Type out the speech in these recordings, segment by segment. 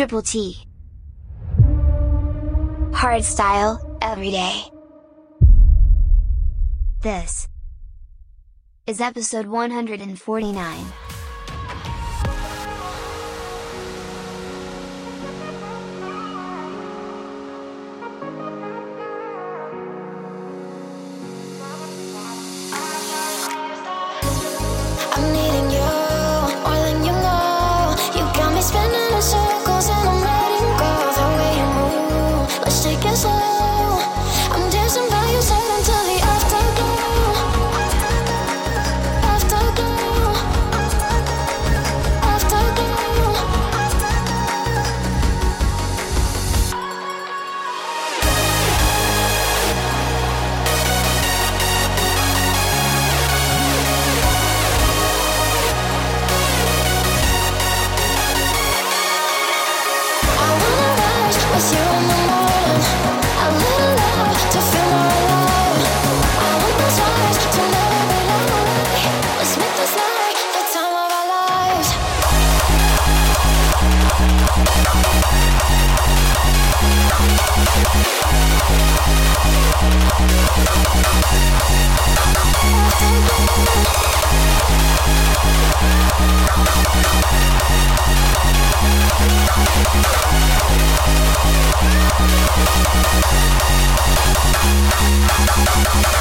Triple T. Hardstyle, every day. This is episode 149.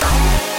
Thank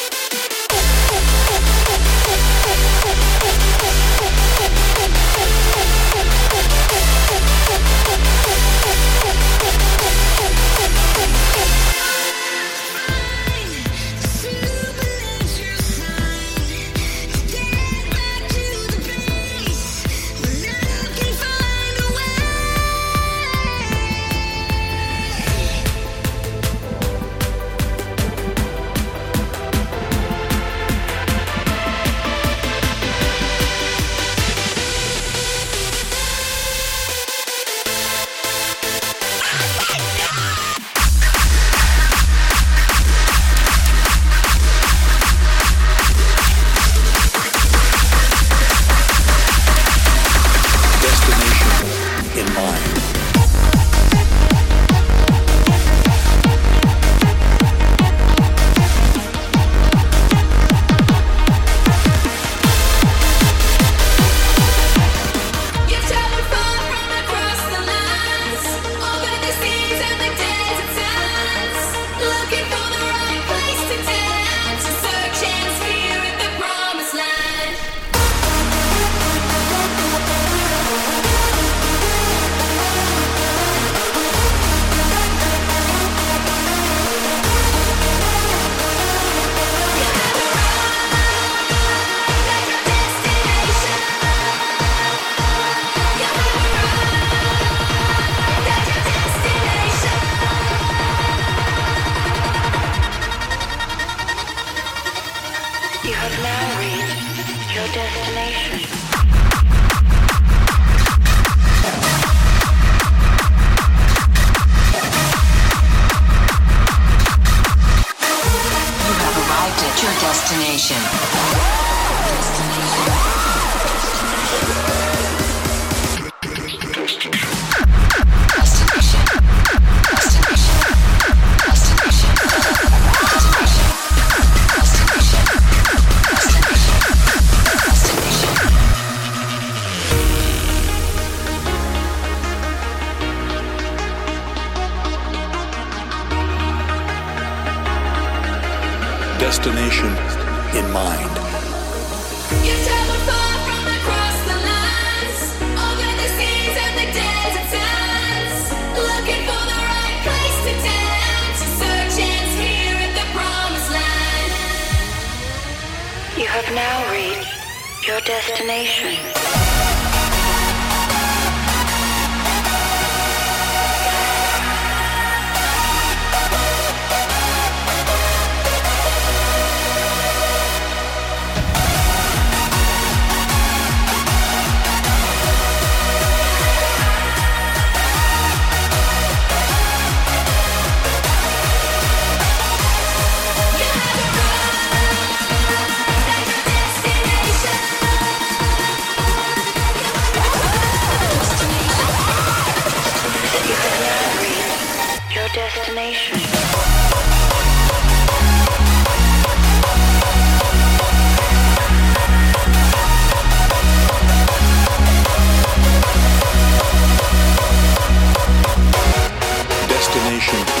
Destination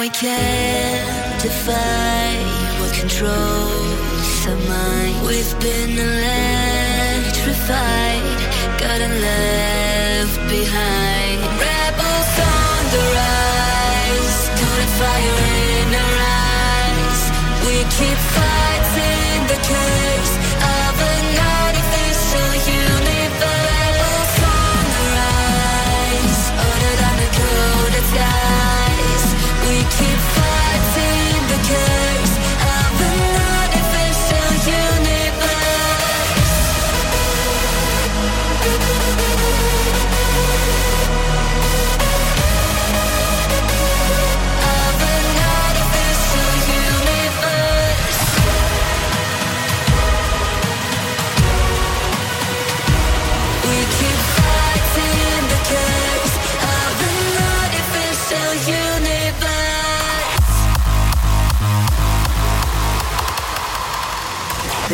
we can't defy what controls our mind. We've been electrified, gotten left behind. Rebels on the rise, caught fire in our eyes. We keep fighting the case.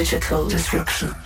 digital destruction.